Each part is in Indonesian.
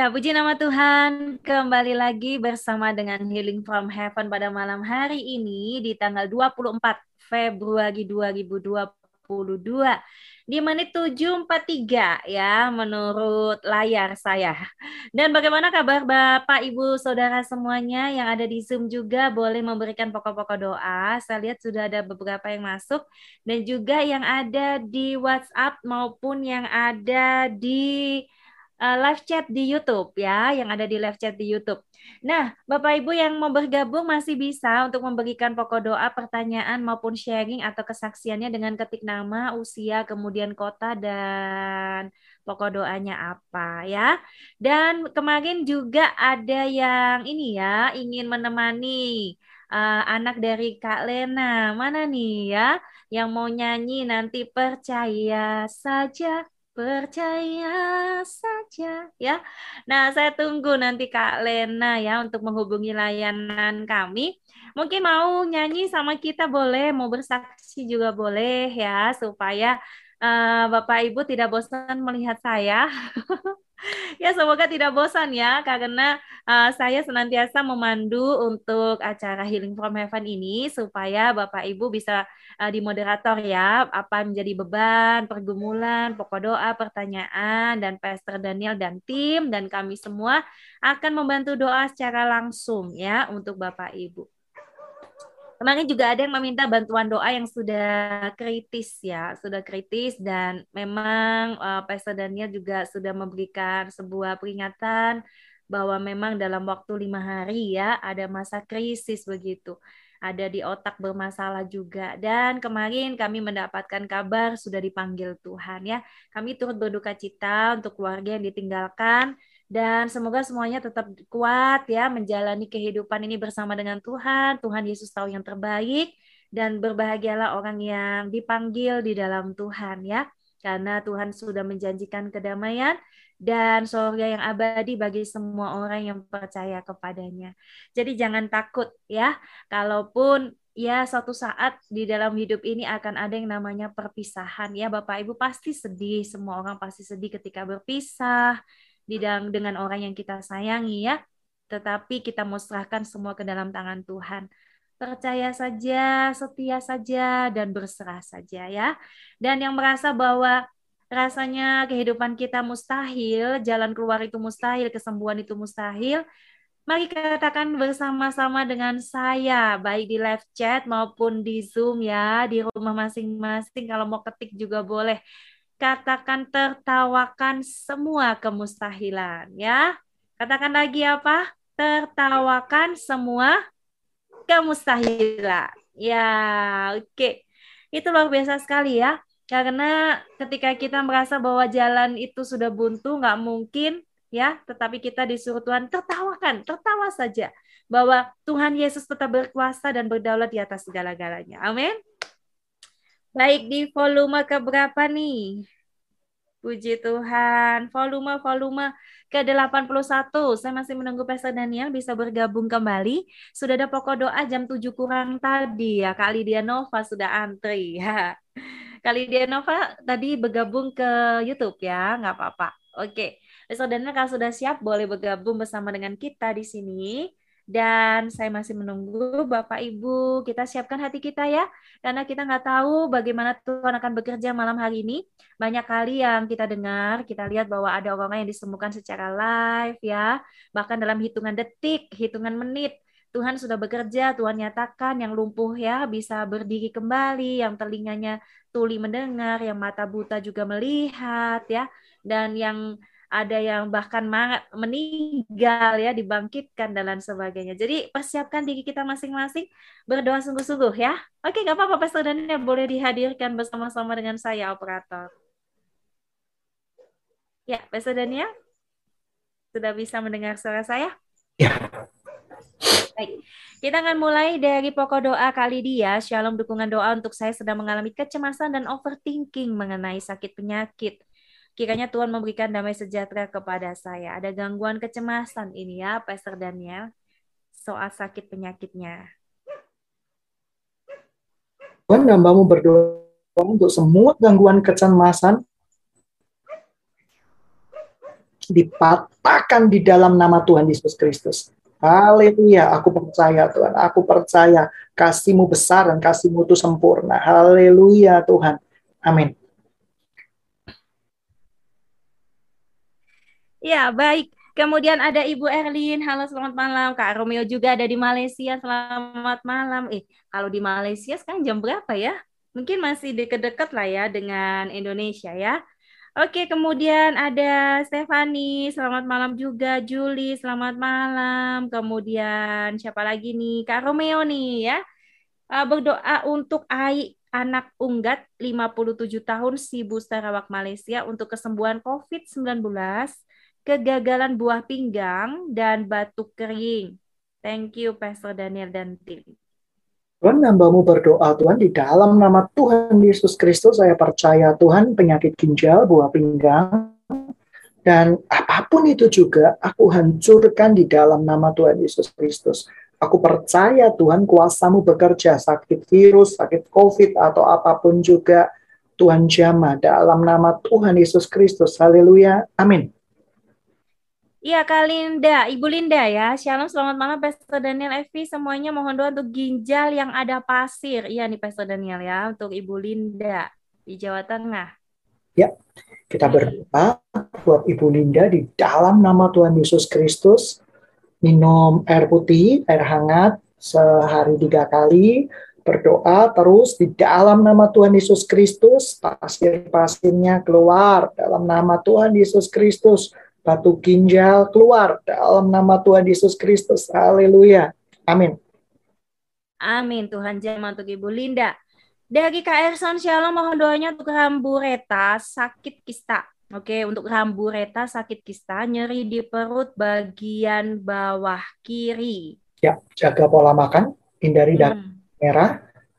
Ya, puji nama Tuhan. Kembali lagi bersama dengan Healing from Heaven pada malam hari ini di tanggal 24 Februari 2022 di menit 7.43 ya menurut layar saya. Dan bagaimana kabar Bapak Ibu Saudara semuanya yang ada di Zoom juga boleh memberikan pokok-pokok doa. Saya lihat sudah ada beberapa yang masuk dan juga yang ada di WhatsApp maupun yang ada di uh, live chat di YouTube ya, yang ada di live chat di YouTube. Nah, Bapak Ibu yang mau bergabung masih bisa untuk memberikan pokok doa, pertanyaan maupun sharing atau kesaksiannya dengan ketik nama, usia, kemudian kota dan pokok doanya apa ya. Dan kemarin juga ada yang ini ya, ingin menemani uh, anak dari Kak Lena. Mana nih ya yang mau nyanyi nanti percaya saja Percaya saja ya. Nah, saya tunggu nanti Kak Lena ya untuk menghubungi layanan kami. Mungkin mau nyanyi sama kita boleh, mau bersaksi juga boleh ya supaya uh, Bapak Ibu tidak bosan melihat saya. ya semoga tidak bosan ya karena uh, saya senantiasa memandu untuk acara Healing from Heaven ini supaya Bapak Ibu bisa uh, di moderator ya apa menjadi beban, pergumulan, pokok doa, pertanyaan dan Pastor Daniel dan tim dan kami semua akan membantu doa secara langsung ya untuk Bapak Ibu. Kemarin juga ada yang meminta bantuan doa yang sudah kritis ya, sudah kritis dan memang uh, Pastor Daniel juga sudah memberikan sebuah peringatan bahwa memang dalam waktu lima hari ya ada masa krisis begitu ada di otak bermasalah juga. Dan kemarin kami mendapatkan kabar sudah dipanggil Tuhan ya. Kami turut berduka cita untuk keluarga yang ditinggalkan dan semoga semuanya tetap kuat ya menjalani kehidupan ini bersama dengan Tuhan. Tuhan Yesus tahu yang terbaik dan berbahagialah orang yang dipanggil di dalam Tuhan ya. Karena Tuhan sudah menjanjikan kedamaian dan surga yang abadi bagi semua orang yang percaya kepadanya. Jadi jangan takut ya. Kalaupun ya suatu saat di dalam hidup ini akan ada yang namanya perpisahan ya Bapak Ibu pasti sedih, semua orang pasti sedih ketika berpisah di dalam dengan orang yang kita sayangi ya. Tetapi kita mau serahkan semua ke dalam tangan Tuhan. Percaya saja, setia saja dan berserah saja ya. Dan yang merasa bahwa rasanya kehidupan kita mustahil, jalan keluar itu mustahil, kesembuhan itu mustahil, Mari katakan bersama-sama dengan saya, baik di live chat maupun di Zoom ya, di rumah masing-masing. Kalau mau ketik juga boleh katakan tertawakan semua kemustahilan ya. Katakan lagi apa? Tertawakan semua kemustahilan. Ya, oke. Okay. Itu luar biasa sekali ya. Karena ketika kita merasa bahwa jalan itu sudah buntu, nggak mungkin ya, tetapi kita disuruh Tuhan tertawakan, tertawa saja bahwa Tuhan Yesus tetap berkuasa dan berdaulat di atas segala-galanya. Amin. Baik di volume keberapa nih? Puji Tuhan. Volume-volume ke-81. Saya masih menunggu Pastor Daniel bisa bergabung kembali. Sudah ada pokok doa jam 7 kurang tadi ya. Kali dia Nova sudah antri. Ya. Kali dia Nova tadi bergabung ke YouTube ya. Nggak apa-apa. Oke. Pastor Daniel kalau sudah siap boleh bergabung bersama dengan kita di sini. Dan saya masih menunggu Bapak Ibu, kita siapkan hati kita ya, karena kita nggak tahu bagaimana Tuhan akan bekerja malam hari ini. Banyak kali yang kita dengar, kita lihat bahwa ada orang yang disembuhkan secara live ya, bahkan dalam hitungan detik, hitungan menit. Tuhan sudah bekerja, Tuhan nyatakan yang lumpuh ya bisa berdiri kembali, yang telinganya tuli mendengar, yang mata buta juga melihat ya, dan yang ada yang bahkan meninggal ya dibangkitkan dan lain sebagainya. Jadi persiapkan diri kita masing-masing berdoa sungguh-sungguh ya. Oke, nggak apa-apa Pastor Daniel boleh dihadirkan bersama-sama dengan saya operator. Ya, Pastor Daniel sudah bisa mendengar suara saya? Ya. Baik. Kita akan mulai dari pokok doa kali dia. Shalom dukungan doa untuk saya sedang mengalami kecemasan dan overthinking mengenai sakit penyakit Kiranya Tuhan memberikan damai sejahtera kepada saya. Ada gangguan kecemasan ini ya, Pastor Daniel, soal sakit penyakitnya. Tuhan hambamu berdoa untuk semua gangguan kecemasan dipatahkan di dalam nama Tuhan Yesus Kristus. Haleluya, aku percaya Tuhan, aku percaya kasihmu besar dan kasihmu itu sempurna. Haleluya Tuhan. Amin. Ya, baik. Kemudian ada Ibu Erlin, halo selamat malam. Kak Romeo juga ada di Malaysia, selamat malam. Eh, kalau di Malaysia sekarang jam berapa ya? Mungkin masih deket-deket lah ya dengan Indonesia ya. Oke, kemudian ada Stefani, selamat malam juga. Juli, selamat malam. Kemudian siapa lagi nih? Kak Romeo nih ya. Uh, berdoa untuk Ai, anak unggat 57 tahun Sibu Sarawak Malaysia untuk kesembuhan COVID-19, kegagalan buah pinggang, dan batuk kering. Thank you, Pastor Daniel dan tim. Tuhan hambamu berdoa Tuhan di dalam nama Tuhan Yesus Kristus saya percaya Tuhan penyakit ginjal, buah pinggang, dan apa pun itu juga aku hancurkan di dalam nama Tuhan Yesus Kristus. Aku percaya Tuhan kuasamu bekerja sakit virus, sakit COVID atau apa pun juga Tuhan jamah dalam nama Tuhan Yesus Kristus. Haleluya. Amin. Iya Kak Linda, Ibu Linda ya. Shalom, selamat malam Pastor Daniel Evi. Semuanya mohon doa untuk ginjal yang ada pasir. Iya nih Pastor Daniel ya, untuk Ibu Linda di Jawa Tengah. Ya, kita berdoa buat Ibu Linda di dalam nama Tuhan Yesus Kristus. Minum air putih, air hangat sehari tiga kali. Berdoa terus di dalam nama Tuhan Yesus Kristus. Pasir-pasirnya keluar dalam nama Tuhan Yesus Kristus batu ginjal keluar dalam nama Tuhan Yesus Kristus. Haleluya. Amin. Amin. Tuhan jamah untuk Ibu Linda. Dari Kak Erson Shalom mohon doanya untuk Rambureta sakit kista. Oke, untuk Rambureta sakit kista, nyeri di perut bagian bawah kiri. Ya, jaga pola makan, hindari darah hmm. merah,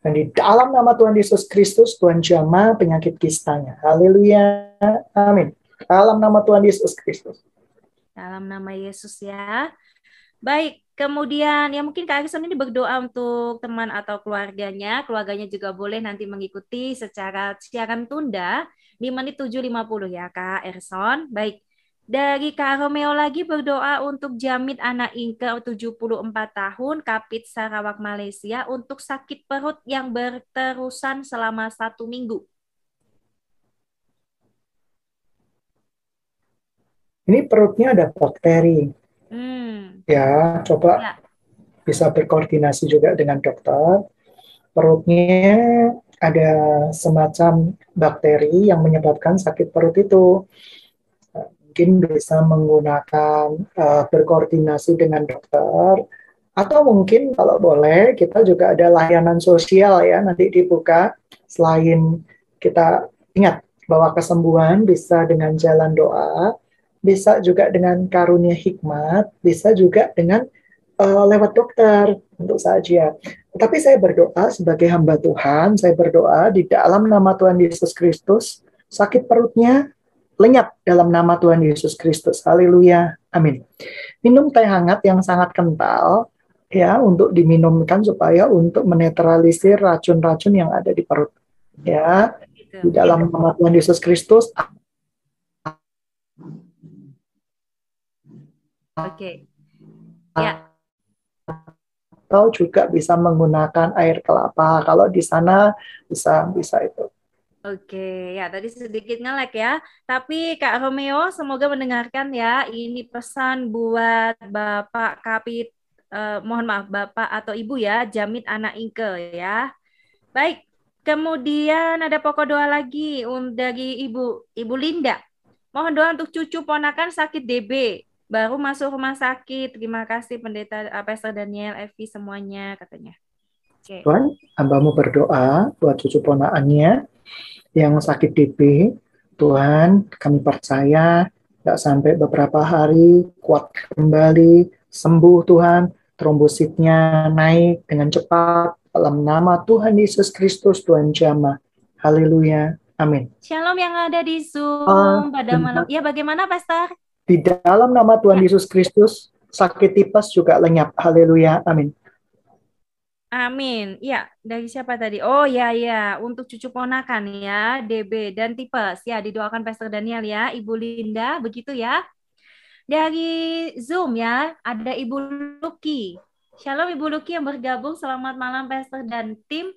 dan di dalam nama Tuhan Yesus Kristus, Tuhan jamah penyakit kistanya. Haleluya. Amin. Dalam nama Tuhan Yesus Kristus. Dalam nama Yesus ya. Baik, kemudian ya mungkin Kak Arison ini berdoa untuk teman atau keluarganya. Keluarganya juga boleh nanti mengikuti secara siaran tunda di menit 7.50 ya Kak Erson. Baik, dari Kak Romeo lagi berdoa untuk Jamit anak Inke 74 tahun, Kapit Sarawak Malaysia untuk sakit perut yang berterusan selama satu minggu. Ini perutnya ada bakteri. Hmm. Ya, coba ya. bisa berkoordinasi juga dengan dokter. Perutnya ada semacam bakteri yang menyebabkan sakit perut itu. Mungkin bisa menggunakan uh, berkoordinasi dengan dokter atau mungkin kalau boleh kita juga ada layanan sosial ya nanti dibuka selain kita ingat bahwa kesembuhan bisa dengan jalan doa bisa juga dengan karunia hikmat, bisa juga dengan uh, lewat dokter untuk saja. Tetapi saya berdoa sebagai hamba Tuhan, saya berdoa di dalam nama Tuhan Yesus Kristus, sakit perutnya lenyap dalam nama Tuhan Yesus Kristus. Haleluya. Amin. Minum teh hangat yang sangat kental ya untuk diminumkan supaya untuk menetralisir racun-racun yang ada di perut. Ya. Di dalam nama Tuhan Yesus Kristus Oke. Okay. Ya. Atau juga bisa menggunakan air kelapa. Kalau di sana bisa bisa itu. Oke, ya tadi sedikit ngelek ya. Tapi Kak Romeo semoga mendengarkan ya. Ini pesan buat Bapak Kapit, eh, mohon maaf Bapak atau Ibu ya, Jamit anak Inke ya. Baik, kemudian ada pokok doa lagi dari Ibu Ibu Linda. Mohon doa untuk cucu ponakan sakit DB baru masuk rumah sakit. Terima kasih Pendeta uh, Pastor Daniel, Evi semuanya katanya. Okay. Tuhan, hambamu berdoa buat cucu ponaannya yang sakit DB. Tuhan, kami percaya tidak sampai beberapa hari kuat kembali, sembuh Tuhan, trombositnya naik dengan cepat dalam nama Tuhan Yesus Kristus Tuhan Jama. Haleluya. Amin. Shalom yang ada di Zoom uh, pada malam. Ya, bagaimana Pastor? Di dalam nama Tuhan Yesus Kristus, sakit tipes juga lenyap. Haleluya. Amin. Amin. Ya, dari siapa tadi? Oh ya ya, untuk cucu ponakan ya, DB dan tipes. Ya, didoakan Pastor Daniel ya, Ibu Linda, begitu ya. dari Zoom ya, ada Ibu Luki. Shalom Ibu Luki yang bergabung. Selamat malam Pastor dan tim.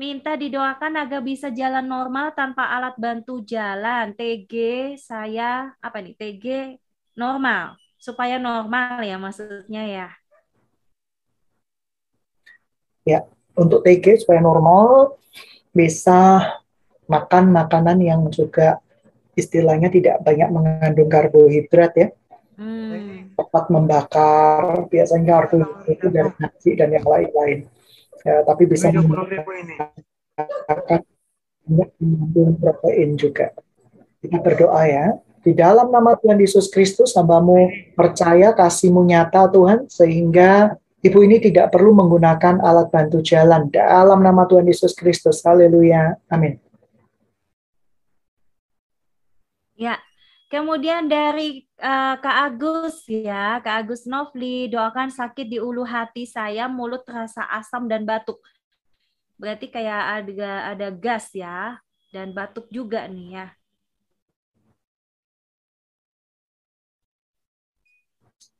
Minta didoakan agar bisa jalan normal tanpa alat bantu jalan. TG saya apa nih? TG normal supaya normal ya maksudnya ya. Ya, untuk TG supaya normal bisa makan makanan yang juga istilahnya tidak banyak mengandung karbohidrat ya. Hmm. Tepat membakar, biasanya karbohidrat itu dari nasi dan yang lain-lain ya, tapi bisa menggunakan mengandung protein juga. Kita berdoa ya. Di dalam nama Tuhan Yesus Kristus, hambamu percaya kasihmu nyata Tuhan, sehingga ibu ini tidak perlu menggunakan alat bantu jalan. Dalam nama Tuhan Yesus Kristus, haleluya, amin. Ya, Kemudian dari uh, Kak Agus ya, Kak Agus Novli, doakan sakit di ulu hati saya, mulut terasa asam dan batuk. Berarti kayak ada ada gas ya, dan batuk juga nih ya.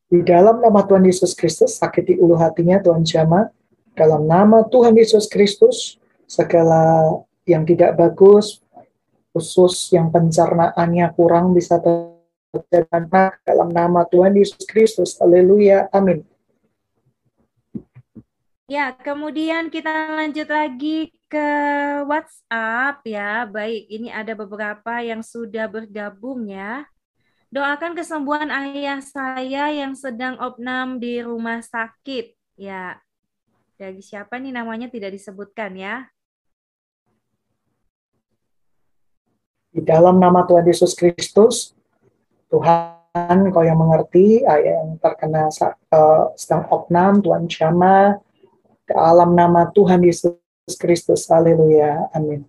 Di dalam nama Tuhan Yesus Kristus, sakit di ulu hatinya Tuhan Jama. Dalam nama Tuhan Yesus Kristus, segala yang tidak bagus, khusus yang pencernaannya kurang bisa terjadi dalam nama Tuhan Yesus Kristus. Haleluya. Amin. Ya, kemudian kita lanjut lagi ke WhatsApp ya. Baik, ini ada beberapa yang sudah bergabung ya. Doakan kesembuhan ayah saya yang sedang opnam di rumah sakit. Ya, dari siapa nih namanya tidak disebutkan ya. Di dalam nama Tuhan Yesus Kristus, Tuhan kau yang mengerti, ayah yang terkena uh, sedang opnam, Tuhan Jama, dalam nama Tuhan Yesus Kristus, haleluya, amin.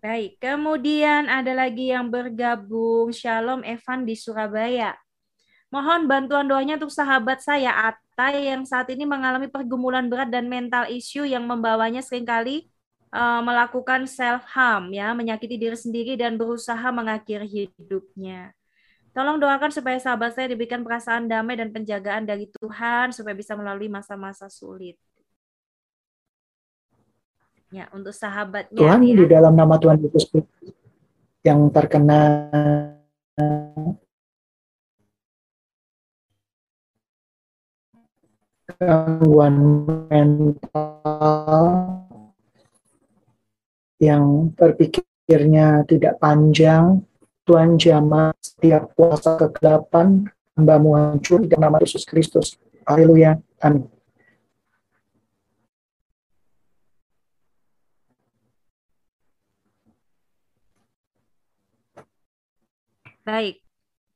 Baik, kemudian ada lagi yang bergabung, Shalom Evan di Surabaya. Mohon bantuan doanya untuk sahabat saya, Atta, yang saat ini mengalami pergumulan berat dan mental issue yang membawanya sering kali uh, melakukan self harm ya, menyakiti diri sendiri dan berusaha mengakhiri hidupnya. Tolong doakan supaya sahabat saya diberikan perasaan damai dan penjagaan dari Tuhan supaya bisa melalui masa-masa sulit. Ya, untuk sahabatnya. Tuhan ya. di dalam nama Tuhan Yesus yang terkena gangguan mental yang berpikirnya tidak panjang, Tuhan jama setiap kuasa kegelapan, hambamu hancur dalam nama Yesus Kristus. Haleluya. Amin. Baik.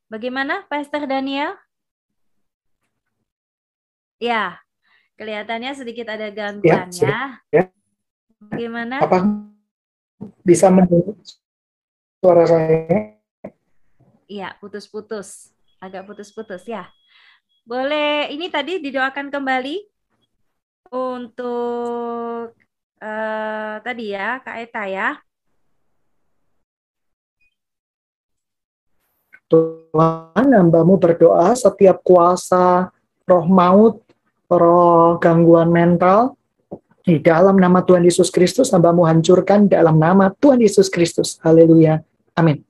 Bagaimana Pastor Daniel? Ya, kelihatannya sedikit ada gangguan ya. ya. Bagaimana? Apa bisa mendengar suara saya? Iya, putus-putus. Agak putus-putus ya. Boleh, ini tadi didoakan kembali untuk uh, tadi ya, Kak Eta ya. Tuhan, hambamu berdoa setiap kuasa roh maut, roh gangguan mental, di dalam nama Tuhan Yesus Kristus, hambamu hancurkan dalam nama Tuhan Yesus Kristus. Haleluya. Amin.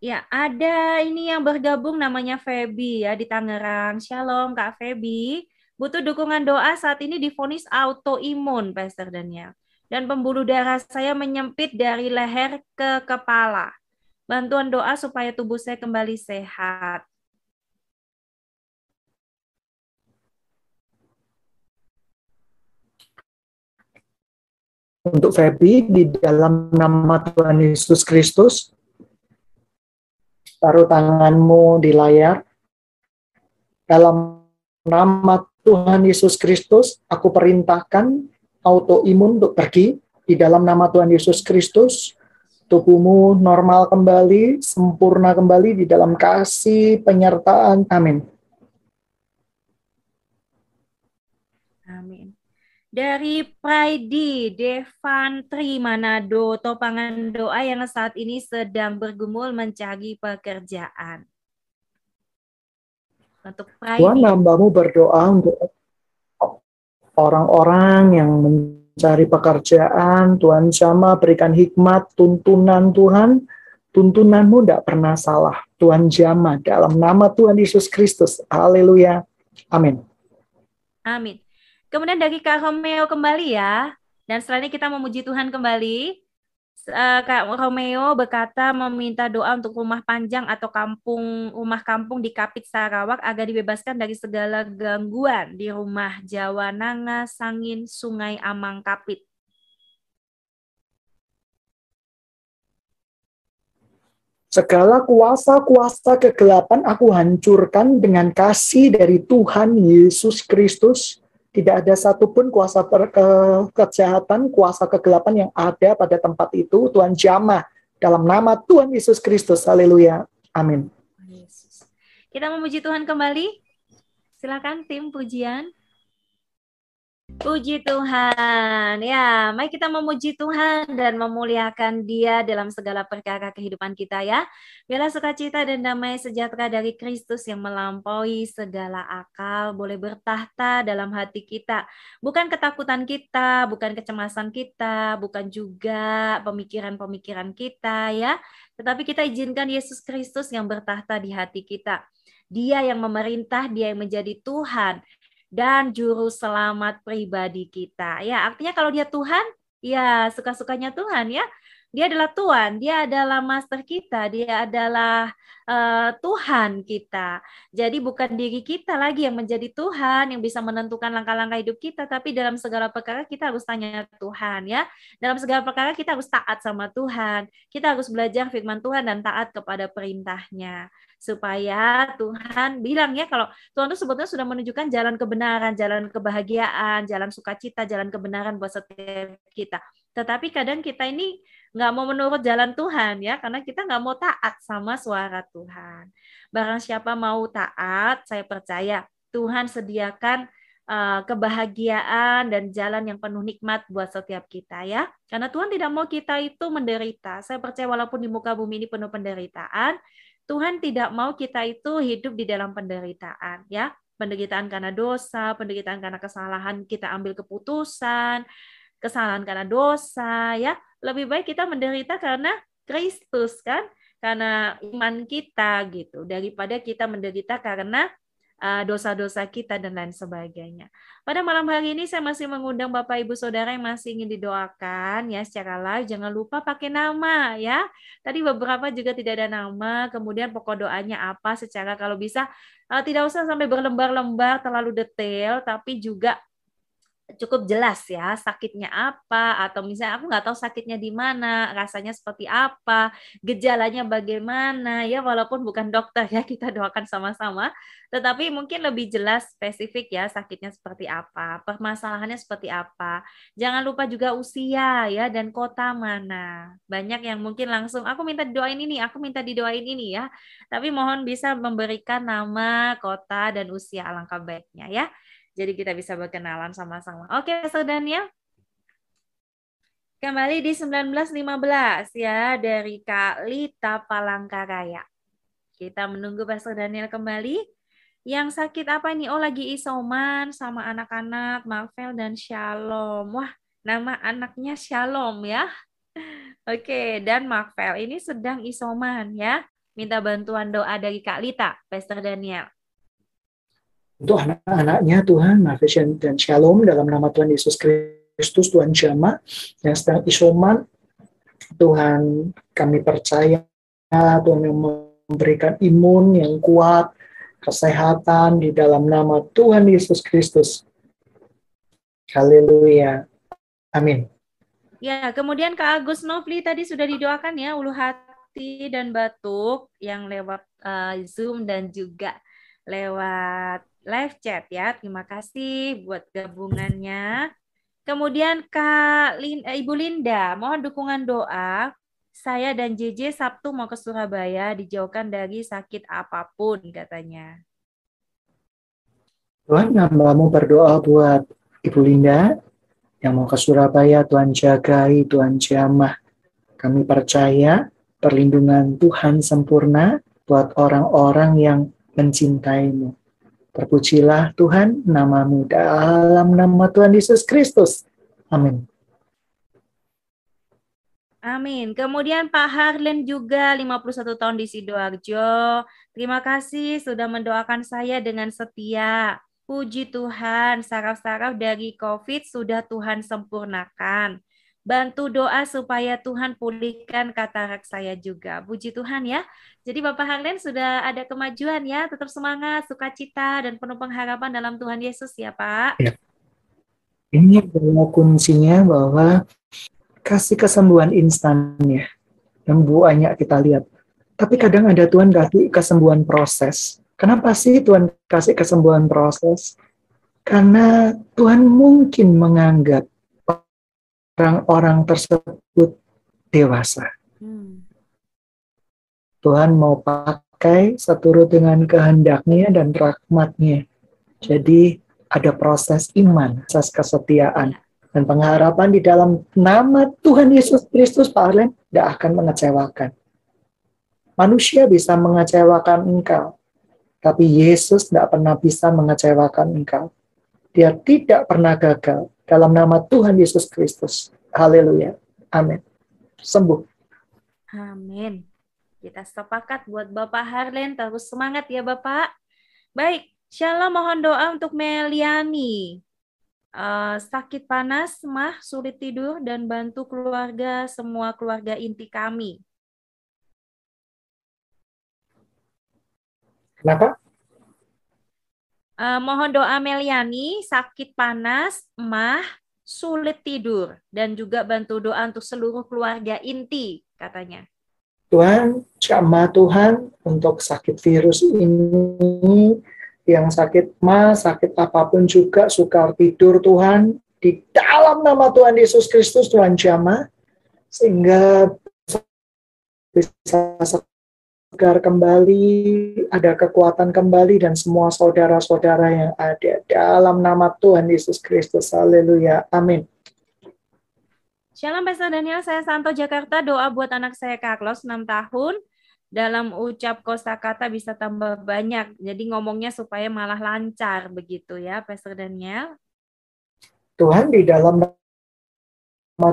Ya, ada ini yang bergabung namanya Feby ya di Tangerang. Shalom Kak Feby. Butuh dukungan doa saat ini difonis autoimun, Pastor Daniel. Dan pembuluh darah saya menyempit dari leher ke kepala. Bantuan doa supaya tubuh saya kembali sehat. Untuk Feby di dalam nama Tuhan Yesus Kristus. Taruh tanganmu di layar. Dalam nama Tuhan Yesus Kristus, aku perintahkan autoimun untuk pergi. Di dalam nama Tuhan Yesus Kristus, tubuhmu normal kembali, sempurna kembali di dalam kasih penyertaan. Amin. Dari Praidi Devantri Manado, topangan doa yang saat ini sedang bergumul mencari pekerjaan. Untuk Praidi. Tuhan hambamu berdoa untuk orang-orang yang mencari pekerjaan. Tuhan sama berikan hikmat, tuntunan Tuhan. Tuntunanmu tidak pernah salah. Tuhan jama dalam nama Tuhan Yesus Kristus. Haleluya. Amin. Amin. Kemudian dari Kak Romeo kembali ya. Dan setelah ini kita memuji Tuhan kembali. Uh, Kak Romeo berkata meminta doa untuk rumah panjang atau kampung rumah kampung di Kapit Sarawak agar dibebaskan dari segala gangguan di rumah Jawa Nanga Sangin Sungai Amang Kapit. Segala kuasa-kuasa kegelapan aku hancurkan dengan kasih dari Tuhan Yesus Kristus tidak ada satupun kuasa per, ke, kejahatan, kuasa kegelapan yang ada pada tempat itu. Tuhan jamah dalam nama Tuhan Yesus Kristus. Haleluya. Amin. Kita memuji Tuhan kembali. Silakan tim pujian. Puji Tuhan. Ya, mari kita memuji Tuhan dan memuliakan Dia dalam segala perkara kehidupan kita ya. Biarlah sukacita dan damai sejahtera dari Kristus yang melampaui segala akal boleh bertahta dalam hati kita. Bukan ketakutan kita, bukan kecemasan kita, bukan juga pemikiran-pemikiran kita ya. Tetapi kita izinkan Yesus Kristus yang bertahta di hati kita. Dia yang memerintah, dia yang menjadi Tuhan dan juru selamat pribadi kita. Ya, artinya kalau dia Tuhan, ya suka-sukanya Tuhan ya. Dia adalah Tuhan, dia adalah master kita, dia adalah uh, Tuhan kita. Jadi bukan diri kita lagi yang menjadi Tuhan yang bisa menentukan langkah-langkah hidup kita, tapi dalam segala perkara kita harus tanya Tuhan ya. Dalam segala perkara kita harus taat sama Tuhan. Kita harus belajar firman Tuhan dan taat kepada perintahnya supaya Tuhan bilang ya kalau Tuhan itu sebetulnya sudah menunjukkan jalan kebenaran, jalan kebahagiaan, jalan sukacita, jalan kebenaran buat setiap kita. Tetapi kadang kita ini nggak mau menurut jalan Tuhan ya, karena kita nggak mau taat sama suara Tuhan. Barang siapa mau taat, saya percaya Tuhan sediakan uh, kebahagiaan dan jalan yang penuh nikmat buat setiap kita ya. Karena Tuhan tidak mau kita itu menderita. Saya percaya walaupun di muka bumi ini penuh penderitaan, Tuhan tidak mau kita itu hidup di dalam penderitaan ya penderitaan karena dosa penderitaan karena kesalahan kita ambil keputusan kesalahan karena dosa ya lebih baik kita menderita karena Kristus kan karena iman kita gitu daripada kita menderita karena Uh, dosa-dosa kita dan lain sebagainya. Pada malam hari ini saya masih mengundang Bapak Ibu Saudara yang masih ingin didoakan ya secara live. Jangan lupa pakai nama ya. Tadi beberapa juga tidak ada nama. Kemudian pokok doanya apa secara kalau bisa uh, tidak usah sampai berlembar-lembar terlalu detail, tapi juga cukup jelas ya sakitnya apa atau misalnya aku nggak tahu sakitnya di mana rasanya seperti apa gejalanya bagaimana ya walaupun bukan dokter ya kita doakan sama-sama. Tetapi mungkin lebih jelas spesifik ya sakitnya seperti apa permasalahannya seperti apa. Jangan lupa juga usia ya dan kota mana. Banyak yang mungkin langsung aku minta didoain ini aku minta didoain ini ya. Tapi mohon bisa memberikan nama kota dan usia alangkah baiknya ya jadi kita bisa berkenalan sama-sama. Oke, Pastor Daniel. Kembali di 1915 ya dari Kak Lita Palangkaraya. Kita menunggu Pastor Daniel kembali. Yang sakit apa ini? Oh lagi isoman sama anak-anak Marvel dan Shalom. Wah, nama anaknya Shalom ya. Oke, dan Marvel ini sedang isoman ya. Minta bantuan doa dari Kak Lita, Pastor Daniel untuk anak-anaknya Tuhan, Nafisyan dan Shalom dalam nama Tuhan Yesus Kristus, Tuhan Jama yang sedang isoman, Tuhan kami percaya Tuhan yang memberikan imun yang kuat, kesehatan di dalam nama Tuhan Yesus Kristus. Haleluya. Amin. Ya, kemudian Kak Agus Novli tadi sudah didoakan ya, ulu hati dan batuk yang lewat uh, Zoom dan juga lewat live chat ya. Terima kasih buat gabungannya. Kemudian Kak Lin, eh, Ibu Linda, mohon dukungan doa. Saya dan JJ Sabtu mau ke Surabaya, dijauhkan dari sakit apa pun katanya. Tuhan, mau berdoa buat Ibu Linda Yang mau ke Surabaya, Tuhan jagai, Tuhan jamah. Kami percaya perlindungan Tuhan sempurna buat orang-orang yang mencintaimu. Terpujilah Tuhan namamu dalam nama Tuhan Yesus Kristus. Amin. Amin. Kemudian Pak Harlen juga 51 tahun di Sidoarjo. Terima kasih sudah mendoakan saya dengan setia. Puji Tuhan, saraf-saraf dari COVID sudah Tuhan sempurnakan. Bantu doa supaya Tuhan pulihkan katarak saya juga. Puji Tuhan ya. Jadi Bapak Harlen sudah ada kemajuan ya. Tetap semangat, sukacita, dan penuh pengharapan dalam Tuhan Yesus ya Pak. Ya. Ini adalah kuncinya bahwa kasih kesembuhan instan ya. Yang banyak kita lihat. Tapi kadang ada Tuhan kasih kesembuhan proses Kenapa sih Tuhan kasih kesembuhan proses? Karena Tuhan mungkin menganggap orang-orang tersebut dewasa. Hmm. Tuhan mau pakai seturut dengan kehendaknya dan rahmatnya. Jadi ada proses iman, proses kesetiaan. Dan pengharapan di dalam nama Tuhan Yesus Kristus, Pak Arlen, tidak akan mengecewakan. Manusia bisa mengecewakan engkau, tapi Yesus tidak pernah bisa mengecewakan engkau. Dia tidak pernah gagal dalam nama Tuhan Yesus Kristus. Haleluya. Amin. Sembuh. Amin. Kita sepakat buat Bapak Harlen. Terus semangat ya Bapak. Baik, Shalom mohon doa untuk Meliani. Uh, sakit panas, mah, sulit tidur, dan bantu keluarga, semua keluarga inti kami. Kenapa? Uh, mohon doa Meliani, sakit panas, emah, sulit tidur, dan juga bantu doa untuk seluruh keluarga inti, katanya. Tuhan, jamah Tuhan untuk sakit virus ini, yang sakit mah, sakit apa pun juga, sukar tidur Tuhan, di dalam nama Tuhan Yesus Kristus, Tuhan jamah, sehingga bisa segar kembali, ada kekuatan kembali dan semua saudara-saudara yang ada dalam nama Tuhan Yesus Kristus. Haleluya. Amin. Shalom Pastor Daniel, saya Santo Jakarta. Doa buat anak saya Carlos 6 tahun. Dalam ucap kosakata bisa tambah banyak. Jadi ngomongnya supaya malah lancar begitu ya, Pastor Daniel. Tuhan di dalam nama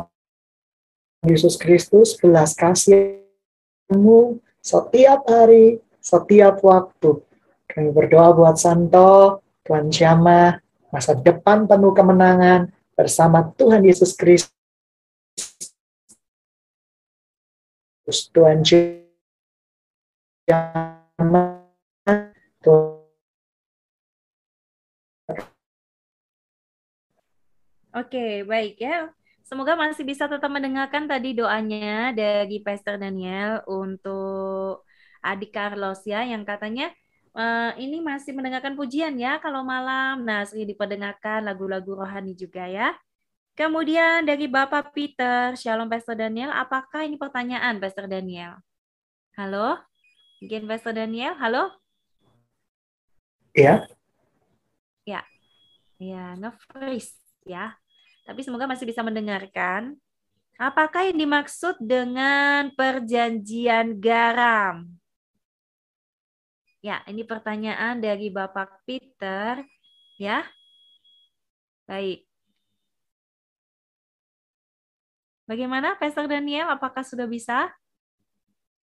Yesus Kristus belas kasihmu setiap hari, setiap waktu. Kami berdoa buat Santo, Tuhan Jama, masa depan penuh kemenangan bersama Tuhan Yesus Kristus. Tuhan Jama, Oke, baik ya. Semoga masih bisa tetap mendengarkan tadi doanya dari Pastor Daniel untuk adik Carlos ya yang katanya uh, ini masih mendengarkan pujian ya kalau malam. Nah, sering diperdengarkan lagu-lagu rohani juga ya. Kemudian dari Bapak Peter, Shalom Pastor Daniel, apakah ini pertanyaan Pastor Daniel? Halo? Mungkin Pastor Daniel, halo? Ya. Ya. Ya, nge-freeze ya. Tapi semoga masih bisa mendengarkan. Apakah yang dimaksud dengan perjanjian garam? Ya, ini pertanyaan dari Bapak Peter. Ya, baik. Bagaimana, Pastor Daniel? Apakah sudah bisa?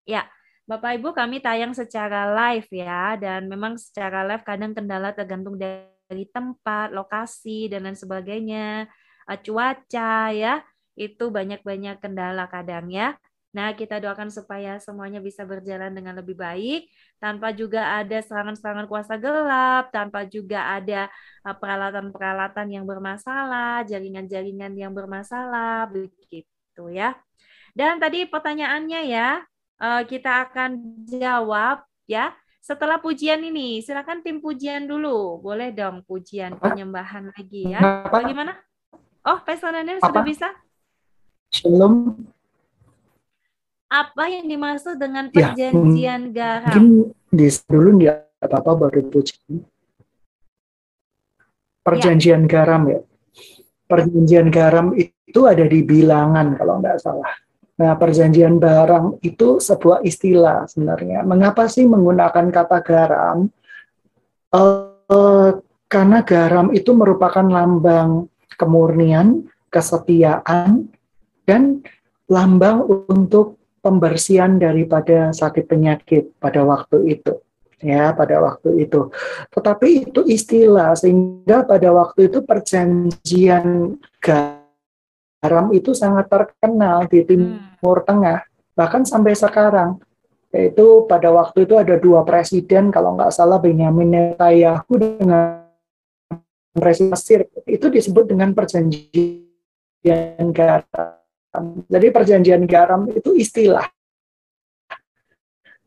Ya, Bapak Ibu kami tayang secara live ya, dan memang secara live kadang kendala tergantung dari tempat, lokasi, dan lain sebagainya. Eh, cuaca ya itu banyak-banyak kendala kadang ya. Nah, kita doakan supaya semuanya bisa berjalan dengan lebih baik tanpa juga ada serangan-serangan kuasa gelap, tanpa juga ada eh, peralatan-peralatan yang bermasalah, jaringan-jaringan yang bermasalah begitu ya. Dan tadi pertanyaannya ya, eh, kita akan jawab ya setelah pujian ini. Silakan tim pujian dulu. Boleh dong pujian penyembahan lagi ya. Bagaimana? Oh, Daniel sudah bisa? Shalom. Apa yang dimaksud dengan ya, perjanjian ya, garam? Mungkin di dulu nggak apa-apa baru puji. Perjanjian ya. garam ya. perjanjian garam itu ada di bilangan kalau nggak salah. Nah, perjanjian barang itu sebuah istilah sebenarnya. Mengapa sih menggunakan kata garam? Uh, karena garam itu merupakan lambang kemurnian, kesetiaan, dan lambang untuk pembersihan daripada sakit penyakit pada waktu itu ya pada waktu itu. Tetapi itu istilah sehingga pada waktu itu perjanjian garam itu sangat terkenal di Timur hmm. Tengah bahkan sampai sekarang yaitu pada waktu itu ada dua presiden kalau nggak salah Benjamin Netanyahu dengan presiden Mesir itu disebut dengan perjanjian garam. Jadi perjanjian garam itu istilah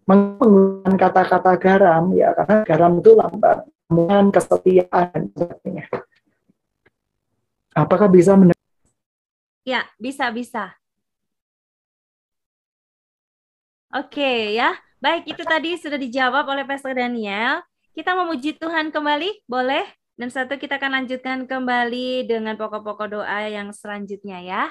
menggunakan kata-kata garam ya karena garam itu lambang kemudian kesetiaan sebagainya. Apakah bisa mendengar? Ya, bisa bisa. Oke ya, baik itu tadi sudah dijawab oleh Pastor Daniel. Kita memuji Tuhan kembali, boleh? Dan satu kita akan lanjutkan kembali dengan pokok-pokok doa yang selanjutnya ya.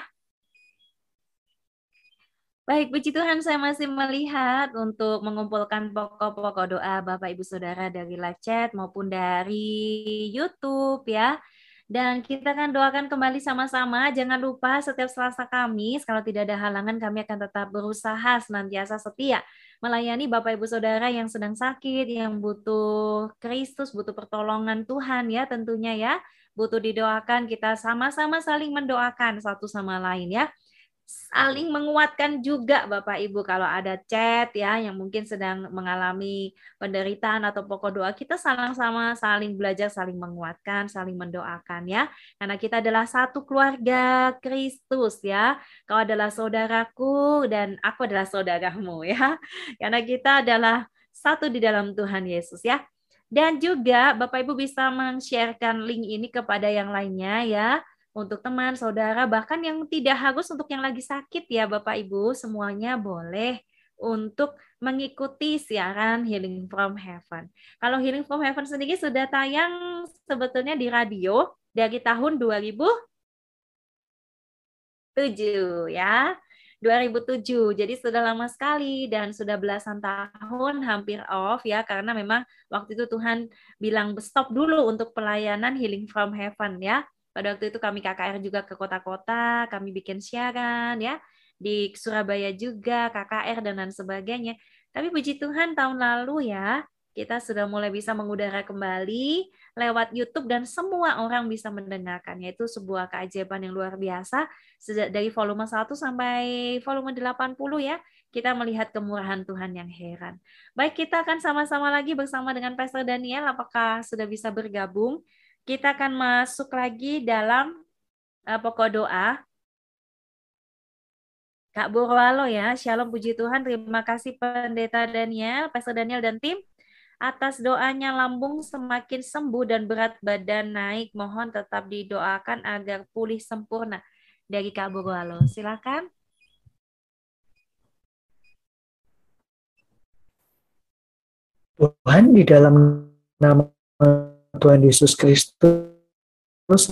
Baik, puji Tuhan saya masih melihat untuk mengumpulkan pokok-pokok doa Bapak Ibu Saudara dari live chat maupun dari YouTube ya. Dan kita akan doakan kembali sama-sama. Jangan lupa setiap Selasa Kamis, kalau tidak ada halangan, kami akan tetap berusaha senantiasa setia melayani Bapak Ibu Saudara yang sedang sakit, yang butuh Kristus, butuh pertolongan Tuhan ya tentunya ya. Butuh didoakan, kita sama-sama saling mendoakan satu sama lain ya saling menguatkan juga Bapak Ibu kalau ada chat ya yang mungkin sedang mengalami penderitaan atau pokok doa kita saling sama saling belajar saling menguatkan saling mendoakan ya. Karena kita adalah satu keluarga Kristus ya. Kau adalah saudaraku dan aku adalah saudaramu ya. Karena kita adalah satu di dalam Tuhan Yesus ya. Dan juga Bapak Ibu bisa men-sharekan link ini kepada yang lainnya ya untuk teman, saudara, bahkan yang tidak harus untuk yang lagi sakit ya Bapak Ibu, semuanya boleh untuk mengikuti siaran Healing from Heaven. Kalau Healing from Heaven sendiri sudah tayang sebetulnya di radio dari tahun 2007 ya. 2007. Jadi sudah lama sekali dan sudah belasan tahun hampir off ya karena memang waktu itu Tuhan bilang stop dulu untuk pelayanan Healing from Heaven ya. Pada waktu itu kami KKR juga ke kota-kota, kami bikin siaran ya di Surabaya juga KKR dan lain sebagainya. Tapi puji Tuhan tahun lalu ya kita sudah mulai bisa mengudara kembali lewat YouTube dan semua orang bisa mendengarkan yaitu sebuah keajaiban yang luar biasa sejak dari volume 1 sampai volume 80 ya kita melihat kemurahan Tuhan yang heran. Baik, kita akan sama-sama lagi bersama dengan Pastor Daniel. Apakah sudah bisa bergabung? Kita akan masuk lagi dalam uh, pokok doa. Kak Borwalo ya, Shalom puji Tuhan. Terima kasih Pendeta Daniel, Pastor Daniel dan tim atas doanya lambung semakin sembuh dan berat badan naik. Mohon tetap didoakan agar pulih sempurna. Dari Kak Borwalo, silakan. Tuhan di dalam nama Tuhan Yesus Kristus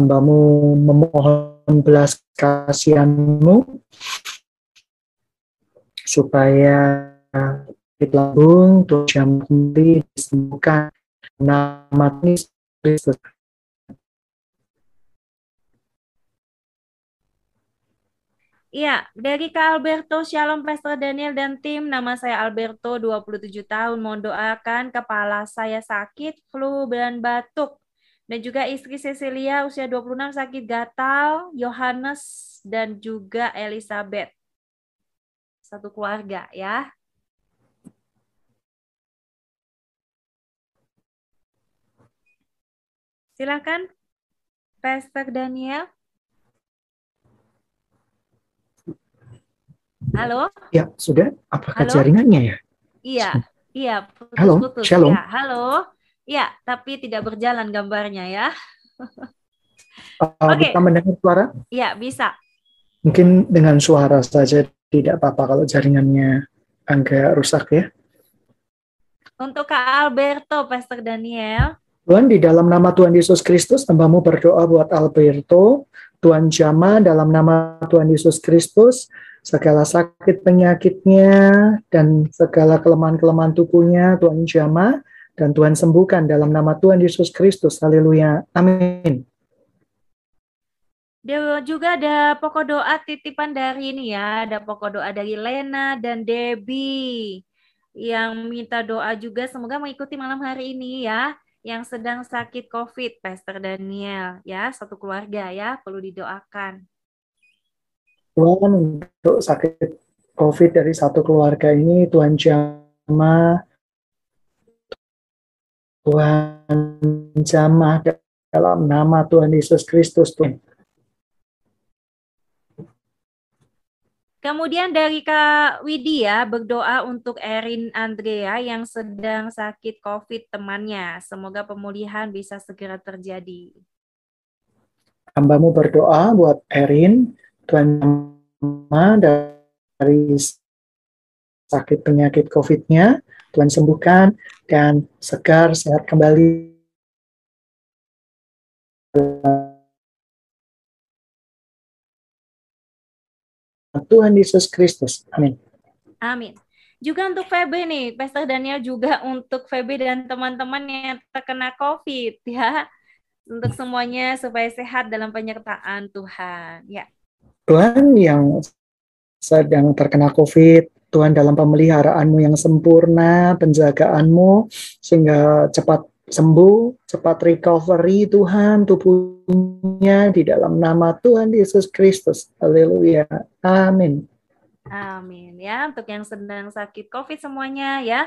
hambamu memohon belas kasihanmu supaya lambung Tuhan kembali disembuhkan. Nama Kristus Iya, dari Kak Alberto, Shalom Pastor Daniel dan tim. Nama saya Alberto, 27 tahun. Mohon doakan kepala saya sakit, flu dan batuk. Dan juga istri Cecilia usia 26 sakit gatal, Yohanes dan juga Elizabeth. Satu keluarga ya. Silakan Pastor Daniel. Halo? Ya, sudah. Apakah halo? jaringannya ya? Iya, iya. Putus, halo, putus. shalom. Ya, halo. Ya, tapi tidak berjalan gambarnya ya. uh, Oke. Okay. Bisa mendengar suara? Iya, bisa. Mungkin dengan suara saja tidak apa-apa kalau jaringannya agak rusak ya. Untuk Kak Alberto, Pastor Daniel. Tuhan, di dalam nama Tuhan Yesus Kristus, hambamu berdoa buat Alberto, Tuhan Jama, dalam nama Tuhan Yesus Kristus, segala sakit penyakitnya, dan segala kelemahan-kelemahan tubuhnya, Tuhan Jama, dan Tuhan sembuhkan dalam nama Tuhan Yesus Kristus. Haleluya. Amin. Dia juga ada pokok doa titipan dari ini ya, ada pokok doa dari Lena dan Debbie yang minta doa juga semoga mengikuti malam hari ini ya yang sedang sakit COVID, Pastor Daniel, ya, satu keluarga ya, perlu didoakan. Tuhan untuk sakit COVID dari satu keluarga ini, Tuhan jamah, Tuhan jamah dalam nama Tuhan Yesus Kristus, Tuhan. Kemudian dari Kak Widya berdoa untuk Erin Andrea yang sedang sakit COVID temannya. Semoga pemulihan bisa segera terjadi. Hambamu berdoa buat Erin, Tuhan dari sakit penyakit COVID-nya, Tuhan sembuhkan dan segar sehat kembali Tuhan Yesus Kristus. Amin. Amin. Juga untuk Febe nih, Pastor Daniel juga untuk Febe dan teman-teman yang terkena COVID ya. Untuk semuanya supaya sehat dalam penyertaan Tuhan. Ya. Tuhan yang sedang terkena COVID, Tuhan dalam pemeliharaanmu yang sempurna, penjagaanmu, sehingga cepat sembuh, cepat recovery Tuhan tubuhnya di dalam nama Tuhan Yesus Kristus. Haleluya. Amin. Amin ya untuk yang sedang sakit COVID semuanya ya.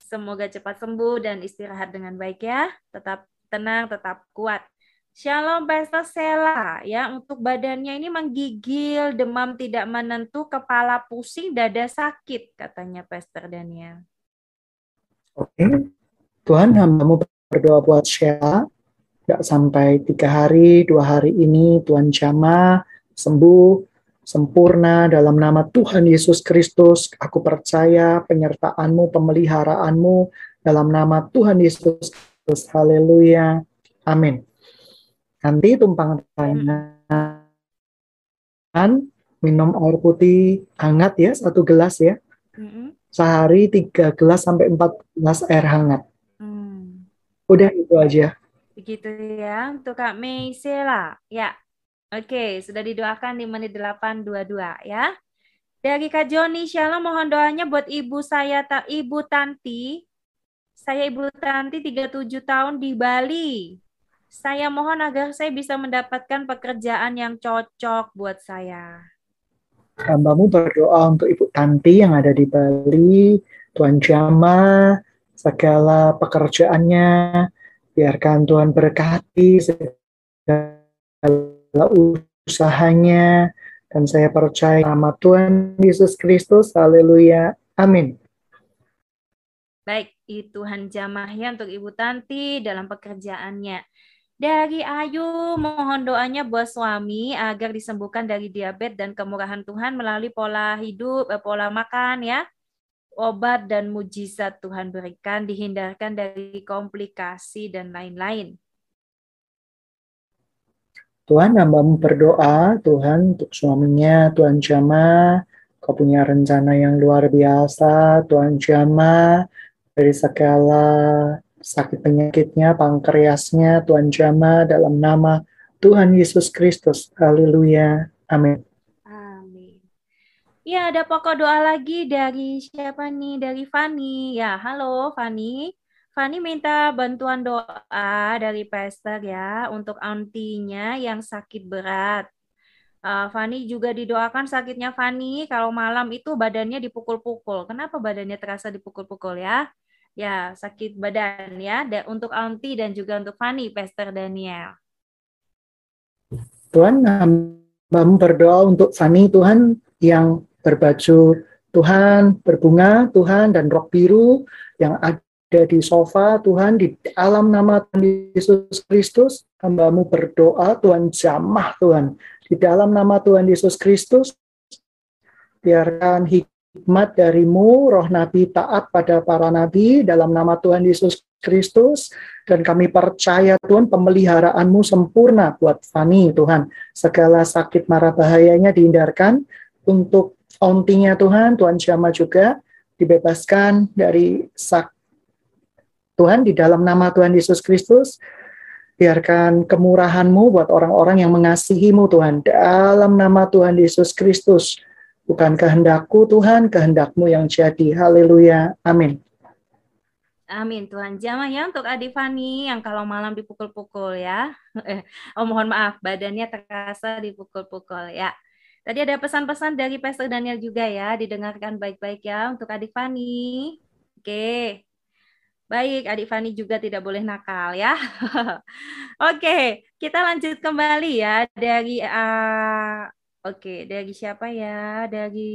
Semoga cepat sembuh dan istirahat dengan baik ya. Tetap tenang, tetap kuat. Shalom Pastor Sela ya untuk badannya ini menggigil, demam tidak menentu, kepala pusing, dada sakit katanya Pastor Daniel. Oke, Tuhan hambamu berdoa buat Sheila, gak sampai tiga hari, dua hari ini Tuhan jamah, sembuh, sempurna dalam nama Tuhan Yesus Kristus. Aku percaya penyertaanmu, pemeliharaanmu dalam nama Tuhan Yesus Kristus. Haleluya. Amin. Nanti tumpang tangan, minum air putih hangat ya, satu gelas ya. Sehari tiga gelas sampai empat gelas air hangat. Udah itu aja. Begitu ya untuk Kak Meisela. Ya. Oke, sudah didoakan di menit 822 ya. Dari Kak Joni, Shalom mohon doanya buat ibu saya, ibu Tanti. Saya ibu Tanti 37 tahun di Bali. Saya mohon agar saya bisa mendapatkan pekerjaan yang cocok buat saya. Hambamu berdoa untuk Ibu Tanti yang ada di Bali, Tuan Jama, segala pekerjaannya, biarkan Tuhan berkati segala usahanya, dan saya percaya nama Tuhan Yesus Kristus, haleluya, amin. Baik, itu Tuhan jamahnya untuk Ibu Tanti dalam pekerjaannya. Dari Ayu, mohon doanya buat suami agar disembuhkan dari diabetes dan kemurahan Tuhan melalui pola hidup, eh, pola makan ya. Obat dan mujizat Tuhan berikan, dihindarkan dari komplikasi dan lain-lain. Tuhan hambamu berdoa, Tuhan untuk suaminya, Tuhan Jama, kau punya rencana yang luar biasa, Tuhan Jama, dari segala sakit penyakitnya, pankreasnya, Tuhan Jama, dalam nama Tuhan Yesus Kristus. Haleluya. Amin. Ya, ada pokok doa lagi dari siapa nih? Dari Fani. Ya, halo Fani. Fani minta bantuan doa dari pastor ya untuk antinya yang sakit berat. Uh, Fani juga didoakan sakitnya Fani kalau malam itu badannya dipukul-pukul. Kenapa badannya terasa dipukul-pukul ya? Ya, sakit badan ya. Dan untuk anti dan juga untuk Fani, Pastor Daniel. Tuhan berdoa untuk Fani, Tuhan yang berbaju Tuhan, berbunga Tuhan, dan rok biru yang ada di sofa Tuhan, di dalam nama Tuhan Yesus Kristus, hambamu berdoa, Tuhan jamah Tuhan. Di dalam nama Tuhan Yesus Kristus, biarkan hikmat darimu, roh nabi taat pada para nabi, dalam nama Tuhan Yesus Kristus. Dan kami percaya Tuhan pemeliharaanmu sempurna buat Fani Tuhan. Segala sakit marah bahayanya dihindarkan untuk ontinya Tuhan, Tuhan Syama juga dibebaskan dari sak Tuhan di dalam nama Tuhan Yesus Kristus. Biarkan kemurahanmu buat orang-orang yang mengasihimu Tuhan. Dalam nama Tuhan Yesus Kristus bukan kehendakku Tuhan kehendakmu yang jadi haleluya amin Amin Tuhan. Jamah ya untuk Adi Fani yang kalau malam dipukul-pukul ya. Oh mohon maaf, badannya terasa dipukul-pukul ya. Tadi ada pesan-pesan dari Pastor Daniel juga ya, didengarkan baik-baik ya untuk Adik Fani. Oke. Baik, Adik Fani juga tidak boleh nakal ya. Oke, kita lanjut kembali ya dari uh, Oke, dari siapa ya? Dari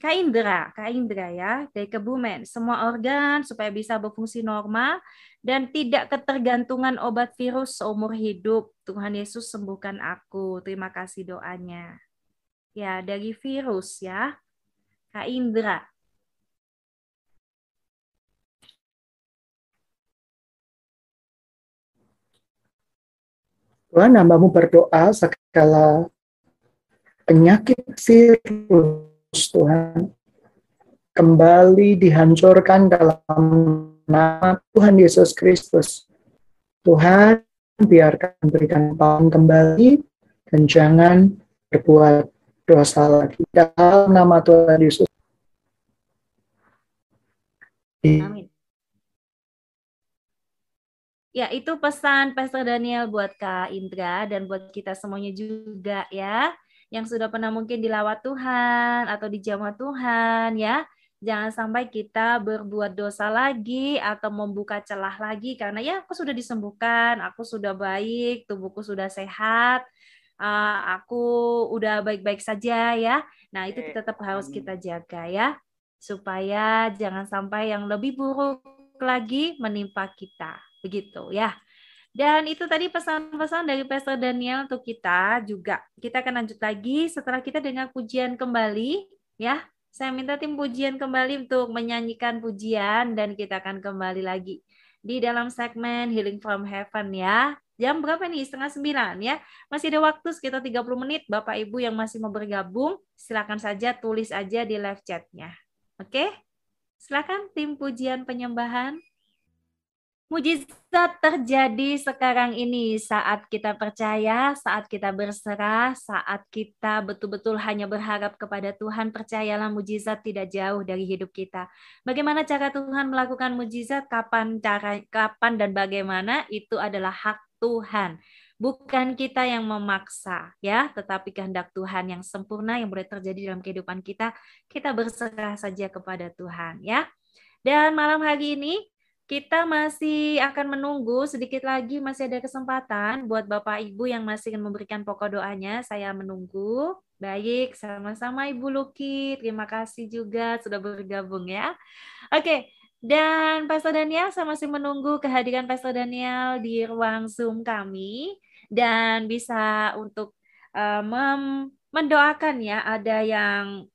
Kak Indra, Kak Indra ya, dari Kebumen. Semua organ supaya bisa berfungsi normal dan tidak ketergantungan obat virus seumur hidup. Tuhan Yesus sembuhkan aku. Terima kasih doanya. Ya, dari virus ya. Kak Indra. Tuhan, hambamu berdoa segala penyakit virus Tuhan kembali dihancurkan dalam nama Tuhan Yesus Kristus. Tuhan, biarkan berikan paling kembali dan jangan berbuat dosa lagi. Dalam nama Tuhan Yesus. Amin. Ya, itu pesan Pastor Daniel buat Kak Indra dan buat kita semuanya juga ya yang sudah pernah mungkin dilawat Tuhan atau dijamah Tuhan ya. Jangan sampai kita berbuat dosa lagi atau membuka celah lagi karena ya aku sudah disembuhkan, aku sudah baik, tubuhku sudah sehat, uh, aku udah baik-baik saja ya. Nah, itu tetap harus kita jaga ya supaya jangan sampai yang lebih buruk lagi menimpa kita. Begitu ya. Dan itu tadi pesan-pesan dari Pastor Daniel untuk kita juga. Kita akan lanjut lagi setelah kita dengar pujian kembali ya. Saya minta tim pujian kembali untuk menyanyikan pujian dan kita akan kembali lagi di dalam segmen Healing from Heaven ya. Jam berapa nih? Setengah sembilan ya. Masih ada waktu sekitar 30 menit. Bapak Ibu yang masih mau bergabung, silakan saja tulis aja di live chatnya. Oke? Silakan tim pujian penyembahan. Mujizat terjadi sekarang ini saat kita percaya, saat kita berserah, saat kita betul-betul hanya berharap kepada Tuhan. Percayalah mujizat tidak jauh dari hidup kita. Bagaimana cara Tuhan melakukan mujizat, kapan cara kapan dan bagaimana itu adalah hak Tuhan. Bukan kita yang memaksa ya, tetapi kehendak Tuhan yang sempurna yang boleh terjadi dalam kehidupan kita. Kita berserah saja kepada Tuhan ya. Dan malam hari ini kita masih akan menunggu sedikit lagi masih ada kesempatan buat Bapak Ibu yang masih ingin memberikan pokok doanya. Saya menunggu. Baik, sama-sama Ibu Luki. Terima kasih juga sudah bergabung ya. Oke, dan Pastor Daniel saya masih menunggu kehadiran Pastor Daniel di ruang Zoom kami dan bisa untuk uh, mendoakan ya ada yang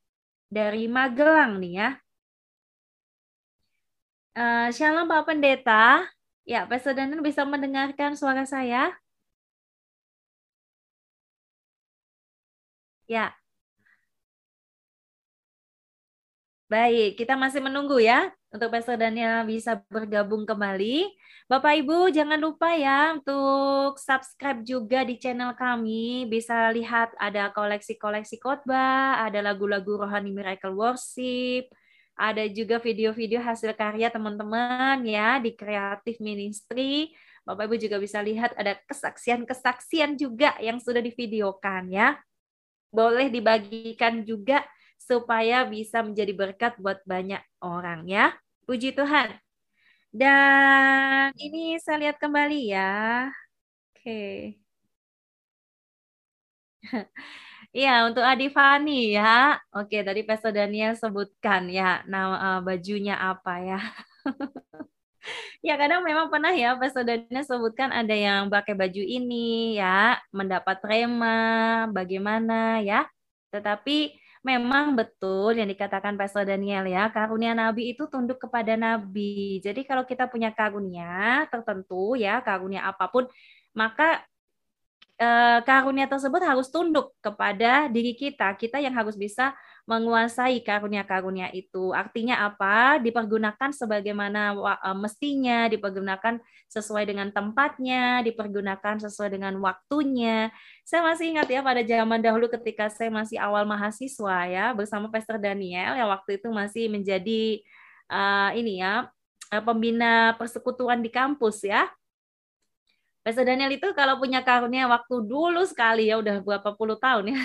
dari Magelang nih ya Uh, shalom Pak Pendeta. Ya, Pak Saudara bisa mendengarkan suara saya? Ya. Baik, kita masih menunggu ya untuk Pastor Daniel bisa bergabung kembali. Bapak Ibu jangan lupa ya untuk subscribe juga di channel kami. Bisa lihat ada koleksi-koleksi khotbah, ada lagu-lagu rohani Miracle Worship, ada juga video-video hasil karya teman-teman ya di Creative Ministry. Bapak Ibu juga bisa lihat ada kesaksian-kesaksian juga yang sudah divideokan ya. Boleh dibagikan juga supaya bisa menjadi berkat buat banyak orang ya. Puji Tuhan. Dan ini saya lihat kembali ya. Oke. Okay. Iya, untuk Adi Fani ya. Oke, tadi Pastor Daniel sebutkan ya nama uh, bajunya apa ya. ya, kadang memang pernah ya Pastor Daniel sebutkan ada yang pakai baju ini ya, mendapat rema, bagaimana ya. Tetapi memang betul yang dikatakan Pastor Daniel ya, karunia nabi itu tunduk kepada nabi. Jadi kalau kita punya karunia tertentu ya, karunia apa pun, maka eh, karunia tersebut harus tunduk kepada diri kita. Kita yang harus bisa menguasai karunia-karunia itu. Artinya apa? Dipergunakan sebagaimana eh, mestinya, dipergunakan sesuai dengan tempatnya, dipergunakan sesuai dengan waktunya. Saya masih ingat ya pada zaman dahulu ketika saya masih awal mahasiswa ya bersama Pastor Daniel yang waktu itu masih menjadi uh, ini ya pembina persekutuan di kampus ya. Pastor Daniel itu kalau punya karunia waktu dulu sekali ya udah berapa puluh tahun ya.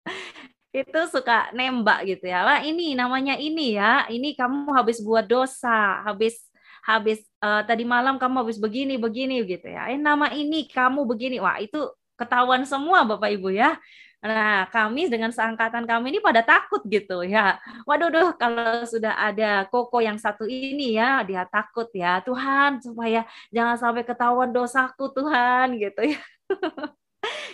itu suka nembak gitu ya. Wah, ini namanya ini ya. Ini kamu habis buat dosa, habis habis uh, tadi malam kamu habis begini begini gitu ya. Eh nama ini kamu begini. Wah, itu ketahuan semua Bapak Ibu ya. Nah, kami dengan seangkatan kami ini pada takut gitu ya. Waduh, duh, kalau sudah ada koko yang satu ini ya, dia takut ya. Tuhan, supaya jangan sampai ketahuan dosaku Tuhan gitu ya.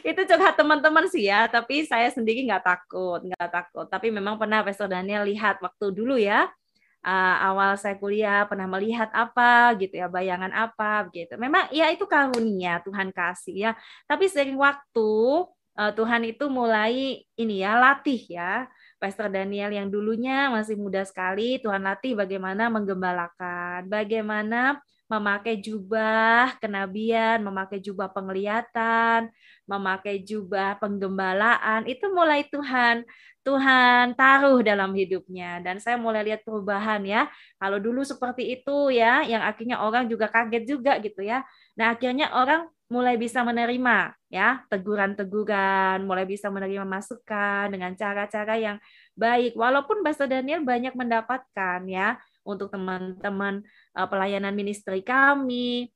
itu curhat teman-teman sih ya, tapi saya sendiri nggak takut, nggak takut. Tapi memang pernah Pastor Daniel lihat waktu dulu ya, uh, awal saya kuliah pernah melihat apa gitu ya, bayangan apa gitu. Memang ya itu karunia Tuhan kasih ya. Tapi sering waktu uh, Tuhan itu mulai ini ya latih ya. Pastor Daniel yang dulunya masih muda sekali, Tuhan latih bagaimana menggembalakan, bagaimana memakai jubah kenabian, memakai jubah penglihatan, memakai jubah penggembalaan, itu mulai Tuhan Tuhan taruh dalam hidupnya dan saya mulai lihat perubahan ya. Kalau dulu seperti itu ya, yang akhirnya orang juga kaget juga gitu ya. Nah, akhirnya orang mulai bisa menerima ya teguran-teguran, mulai bisa menerima masukan dengan cara-cara yang baik. Walaupun Pastor Daniel banyak mendapatkan ya untuk teman-teman uh, pelayanan ministry kami,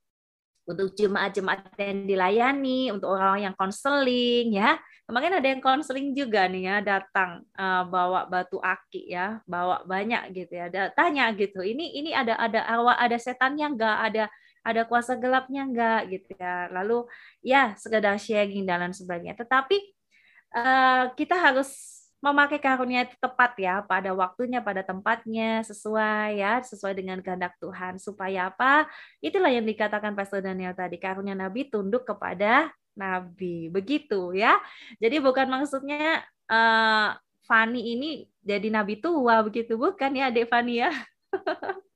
untuk jemaat-jemaat yang dilayani, untuk orang-orang yang konseling ya. Kemarin ada yang konseling juga nih ya datang uh, bawa batu aki ya, bawa banyak gitu ya. Ada tanya gitu. Ini ini ada ada arwah ada setannya enggak? Ada ada kuasa gelapnya enggak gitu ya. Lalu ya sekedar sharing dan lain sebagainya. Tetapi uh, kita harus memakai karunia itu tepat ya pada waktunya pada tempatnya sesuai ya sesuai dengan kehendak Tuhan. Supaya apa? Itulah yang dikatakan Pastor Daniel tadi karunia nabi tunduk kepada nabi. Begitu ya. Jadi bukan maksudnya uh, Fani ini jadi nabi tua begitu. Bukan ya Adik Fani ya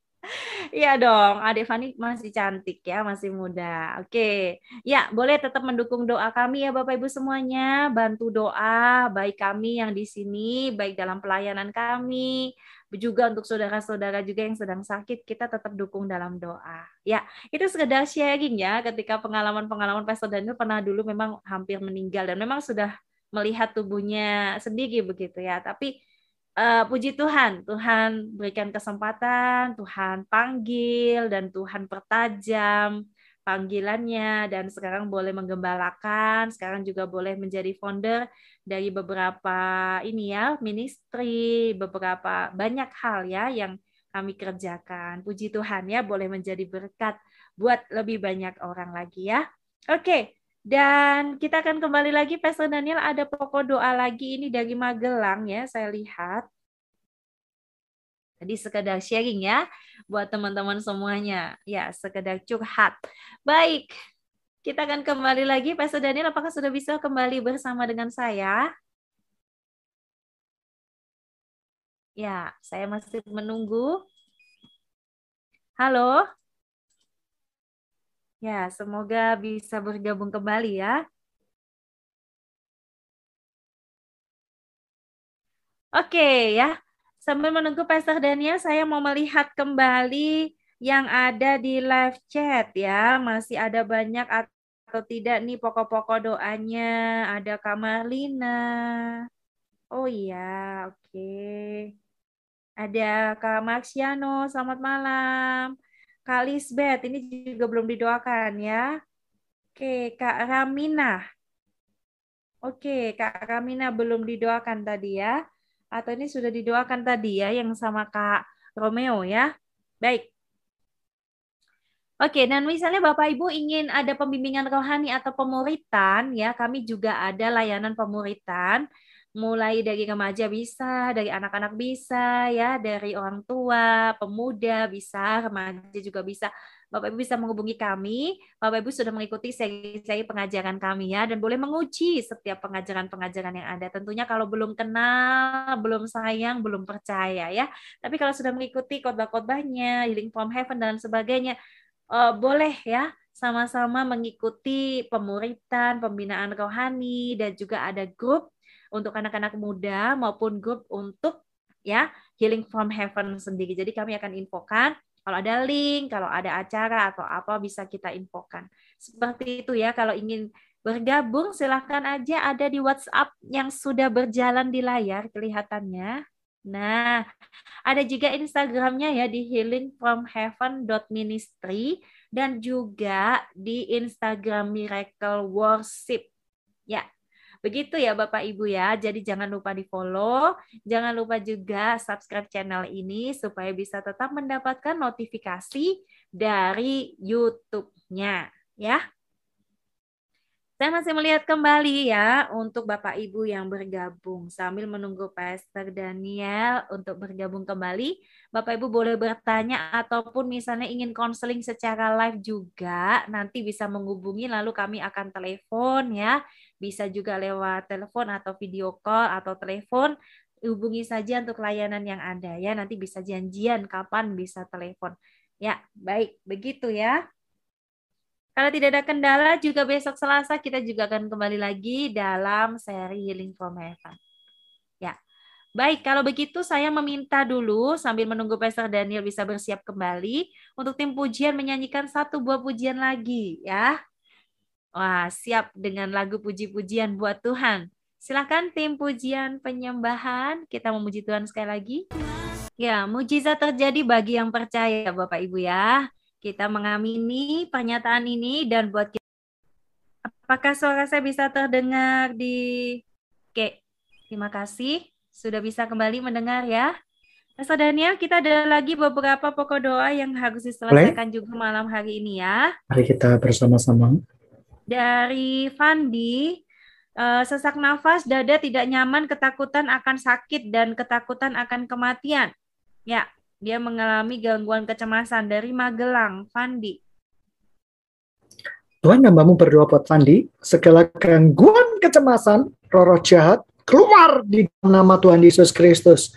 Iya dong, Adik Fani masih cantik ya, masih muda. Oke, ya boleh tetap mendukung doa kami ya Bapak Ibu semuanya. Bantu doa baik kami yang di sini, baik dalam pelayanan kami, juga untuk saudara-saudara juga yang sedang sakit, kita tetap dukung dalam doa. Ya, itu sekedar sharing ya, ketika pengalaman-pengalaman Pastor Daniel pernah dulu memang hampir meninggal dan memang sudah melihat tubuhnya sendiri begitu ya. Tapi uh, puji Tuhan, Tuhan berikan kesempatan, Tuhan panggil dan Tuhan pertajam panggilannya dan sekarang boleh menggembalakan, sekarang juga boleh menjadi founder dari beberapa ini ya, ministry, beberapa banyak hal ya yang kami kerjakan. Puji Tuhan ya, boleh menjadi berkat buat lebih banyak orang lagi ya. Oke, dan kita akan kembali lagi, Pastor Daniel, ada pokok doa lagi ini dari Magelang ya, saya lihat. Tadi sekedar sharing ya, buat teman-teman semuanya. Ya, sekedar curhat. Baik, kita akan kembali lagi. Pastor Daniel, apakah sudah bisa kembali bersama dengan saya? Ya, saya masih menunggu. Halo? Ya, semoga bisa bergabung kembali ya. Oke ya, sambil menunggu Pastor Daniel, saya mau melihat kembali yang ada di live chat ya. Masih ada banyak atau tidak nih pokok-pokok doanya. Ada Kamarlina. Oh iya, oke. Ada Kak Marciano, selamat malam. Kak Lisbeth, ini juga belum didoakan ya. Oke, Kak Ramina. Oke, Kak Ramina belum didoakan tadi ya. Atau ini sudah didoakan tadi ya, yang sama Kak Romeo ya. Baik. Oke, dan misalnya Bapak Ibu ingin ada pembimbingan rohani atau pemuritan, ya kami juga ada layanan pemuritan mulai dari remaja bisa, dari anak-anak bisa, ya, dari orang tua, pemuda bisa, remaja juga bisa. Bapak Ibu bisa menghubungi kami. Bapak Ibu sudah mengikuti seri-seri pengajaran kami ya dan boleh menguji setiap pengajaran-pengajaran yang ada. Tentunya kalau belum kenal, belum sayang, belum percaya ya. Tapi kalau sudah mengikuti khotbah-khotbahnya, healing from heaven dan sebagainya, uh, boleh ya sama-sama mengikuti pemuritan, pembinaan rohani dan juga ada grup untuk anak-anak muda maupun grup untuk ya Healing from Heaven sendiri. Jadi kami akan infokan kalau ada link, kalau ada acara atau apa bisa kita infokan. Seperti itu ya kalau ingin bergabung silahkan aja ada di WhatsApp yang sudah berjalan di layar kelihatannya. Nah, ada juga Instagramnya ya di healingfromheaven.ministry dan juga di Instagram Miracle Worship. Ya, Begitu ya Bapak Ibu ya. Jadi jangan lupa di follow, jangan lupa juga subscribe channel ini supaya bisa tetap mendapatkan notifikasi dari YouTube-nya ya. Saya masih melihat kembali ya untuk Bapak Ibu yang bergabung sambil menunggu Pastor Daniel untuk bergabung kembali. Bapak Ibu boleh bertanya ataupun misalnya ingin konseling secara live juga nanti bisa menghubungi lalu kami akan telepon ya. Bisa juga lewat telepon atau video call atau telepon hubungi saja untuk layanan yang ada ya. Nanti bisa janjian kapan bisa telepon. Ya, baik, begitu ya. Kalau tidak ada kendala, juga besok Selasa kita juga akan kembali lagi dalam seri Healing from Heaven. Ya, baik. Kalau begitu saya meminta dulu sambil menunggu Pastor Daniel bisa bersiap kembali untuk tim pujian menyanyikan satu buah pujian lagi, ya. Wah, siap dengan lagu puji-pujian buat Tuhan. Silakan tim pujian penyembahan, kita memuji Tuhan sekali lagi. Ya, mujizat terjadi bagi yang percaya Bapak Ibu ya. Kita mengamini pernyataan ini dan buat kita Apakah suara saya bisa terdengar di Oke, terima kasih sudah bisa kembali mendengar ya. Pastor Daniel, kita ada lagi beberapa pokok doa yang harus diselesaikan juga malam hari ini ya. Mari kita bersama-sama. Dari Fandi, eh, sesak nafas, dada tidak nyaman, ketakutan akan sakit dan ketakutan akan kematian. Ya, dia mengalami gangguan kecemasan dari Magelang, Fandi. Tuhan namamu berdoa buat Fandi, segala gangguan kecemasan, roh-roh jahat, keluar di nama Tuhan Yesus Kristus.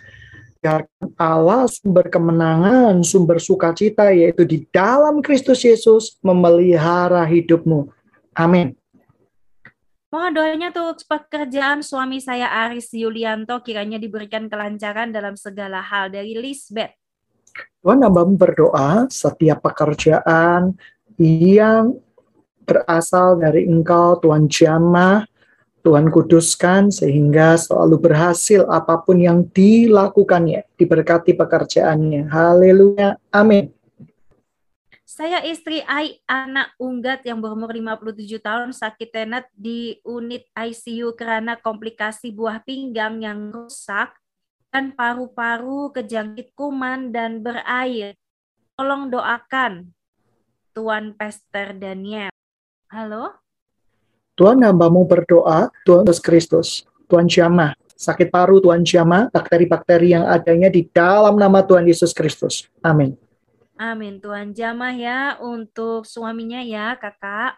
Biarkan Allah sumber kemenangan, sumber sukacita, yaitu di dalam Kristus Yesus, memelihara hidupmu. Amin. Mohon doanya tuh pekerjaan suami saya Aris Yulianto kiranya diberikan kelancaran dalam segala hal dari Lisbeth. Tuhan hambamu berdoa setiap pekerjaan yang berasal dari Engkau, Tuhan jamah, Tuhan kuduskan sehingga selalu berhasil apa pun yang dilakukannya, diberkati pekerjaannya. Haleluya. Amin. Saya istri Ai, anak unggat yang berumur 57 tahun sakit tenet di unit ICU karena komplikasi buah pinggang yang rusak dan paru-paru kejangkit kuman dan berair. Tolong doakan Tuan Pester Daniel. Halo? Tuhan hambamu berdoa, Tuhan Yesus Kristus, Tuhan Jama, sakit paru Tuhan Jama, bakteri-bakteri yang adanya di dalam nama Tuhan Yesus Kristus. Amin. Amin. Tuhan jamah ya untuk suaminya ya kakak.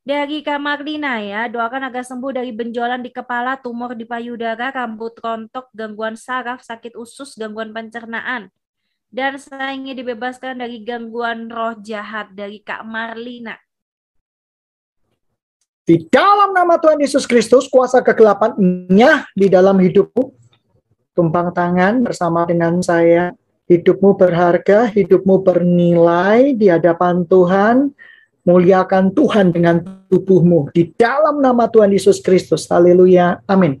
Dari Kak Marlina ya, doakan agar sembuh dari benjolan di kepala, tumor di payudara, rambut rontok, gangguan saraf, sakit usus, gangguan pencernaan. Dan saya ingin dibebaskan dari gangguan roh jahat dari Kak Marlina. Di dalam nama Tuhan Yesus Kristus, kuasa kegelapannya di dalam hidupmu, tumpang tangan bersama dengan saya, hidupmu berharga, hidupmu bernilai di hadapan Tuhan, Muliakan Tuhan dengan tubuhmu di dalam nama Tuhan Yesus Kristus. Haleluya. Amin.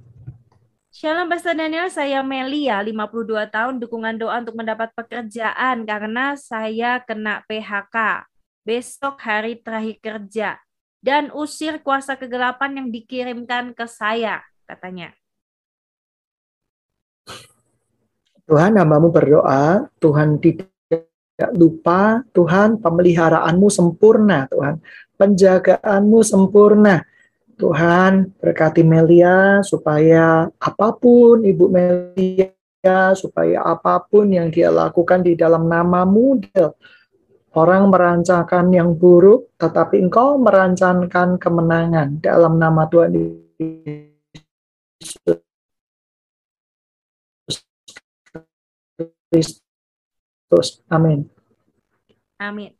Shalom Pastor Daniel, saya Melia, 52 tahun, dukungan doa untuk mendapat pekerjaan karena saya kena PHK. Besok hari terakhir kerja. Dan usir kuasa kegelapan yang dikirimkan ke saya, katanya. Tuhan, namamu berdoa, Tuhan tidak lupa Tuhan pemeliharaanmu sempurna Tuhan. Penjagaanmu sempurna. Tuhan berkati Melia supaya apa pun Ibu Melia, supaya apa pun yang dia lakukan di dalam namamu, orang merancangkan yang buruk, tetapi engkau merancangkan kemenangan dalam nama Tuhan Yesus Kristus. Amin. Amin.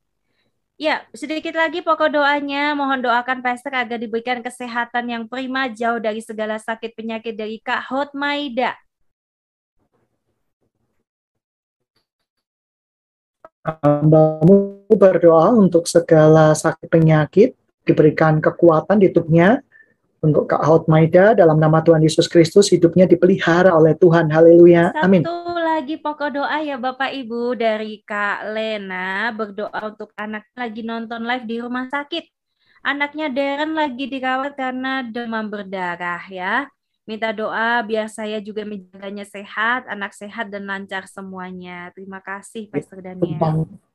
Ya, sedikit lagi pokok doanya. Mohon doakan Pastor agar diberikan kesehatan yang prima, jauh dari segala sakit penyakit dari Kak Hot Maida. Hambamu berdoa untuk segala sakit penyakit, diberikan kekuatan di tubuhnya, untuk Kak Hot Maida dalam nama Tuhan Yesus Kristus hidupnya dipelihara oleh Tuhan. Haleluya. Amin. Satu lagi pokok doa ya Bapak Ibu dari Kak Lena berdoa untuk anak lagi nonton live di rumah sakit. Anaknya Darren lagi dirawat karena demam berdarah ya. Minta doa biar saya juga menjaganya sehat, anak sehat dan lancar semuanya. Terima kasih Pastor Daniel.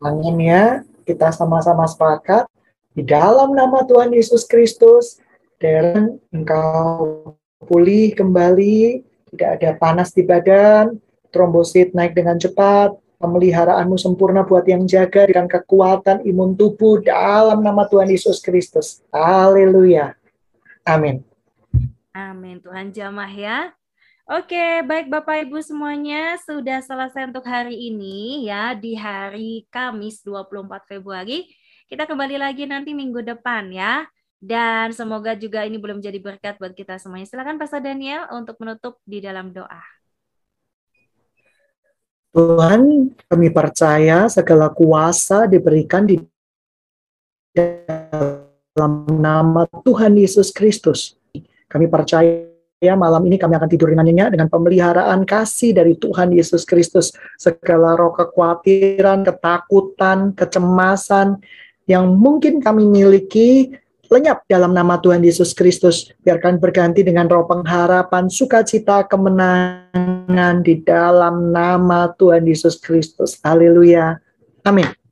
Tangan ya, kita sama-sama sepakat di dalam nama Tuhan Yesus Kristus. Darren, engkau pulih kembali, tidak ada panas di badan, trombosit naik dengan cepat, pemeliharaanmu sempurna buat yang jaga dengan kekuatan imun tubuh dalam nama Tuhan Yesus Kristus. Haleluya. Amin. Amin. Tuhan jamah ya. Oke, baik Bapak Ibu semuanya sudah selesai untuk hari ini ya di hari Kamis 24 Februari. Kita kembali lagi nanti minggu depan ya. Dan semoga juga ini belum jadi berkat buat kita semuanya. Silakan Pastor Daniel untuk menutup di dalam doa. Tuhan, kami percaya segala kuasa diberikan di dalam nama Tuhan Yesus Kristus. Kami percaya malam ini kami akan tidur dengan nyenyak dengan pemeliharaan kasih dari Tuhan Yesus Kristus. Segala roh kekhawatiran, ketakutan, kecemasan yang mungkin kami miliki lenyap dalam nama Tuhan Yesus Kristus. Biarkan berganti dengan roh pengharapan, sukacita, kemenangan di dalam nama Tuhan Yesus Kristus. Haleluya. Amin.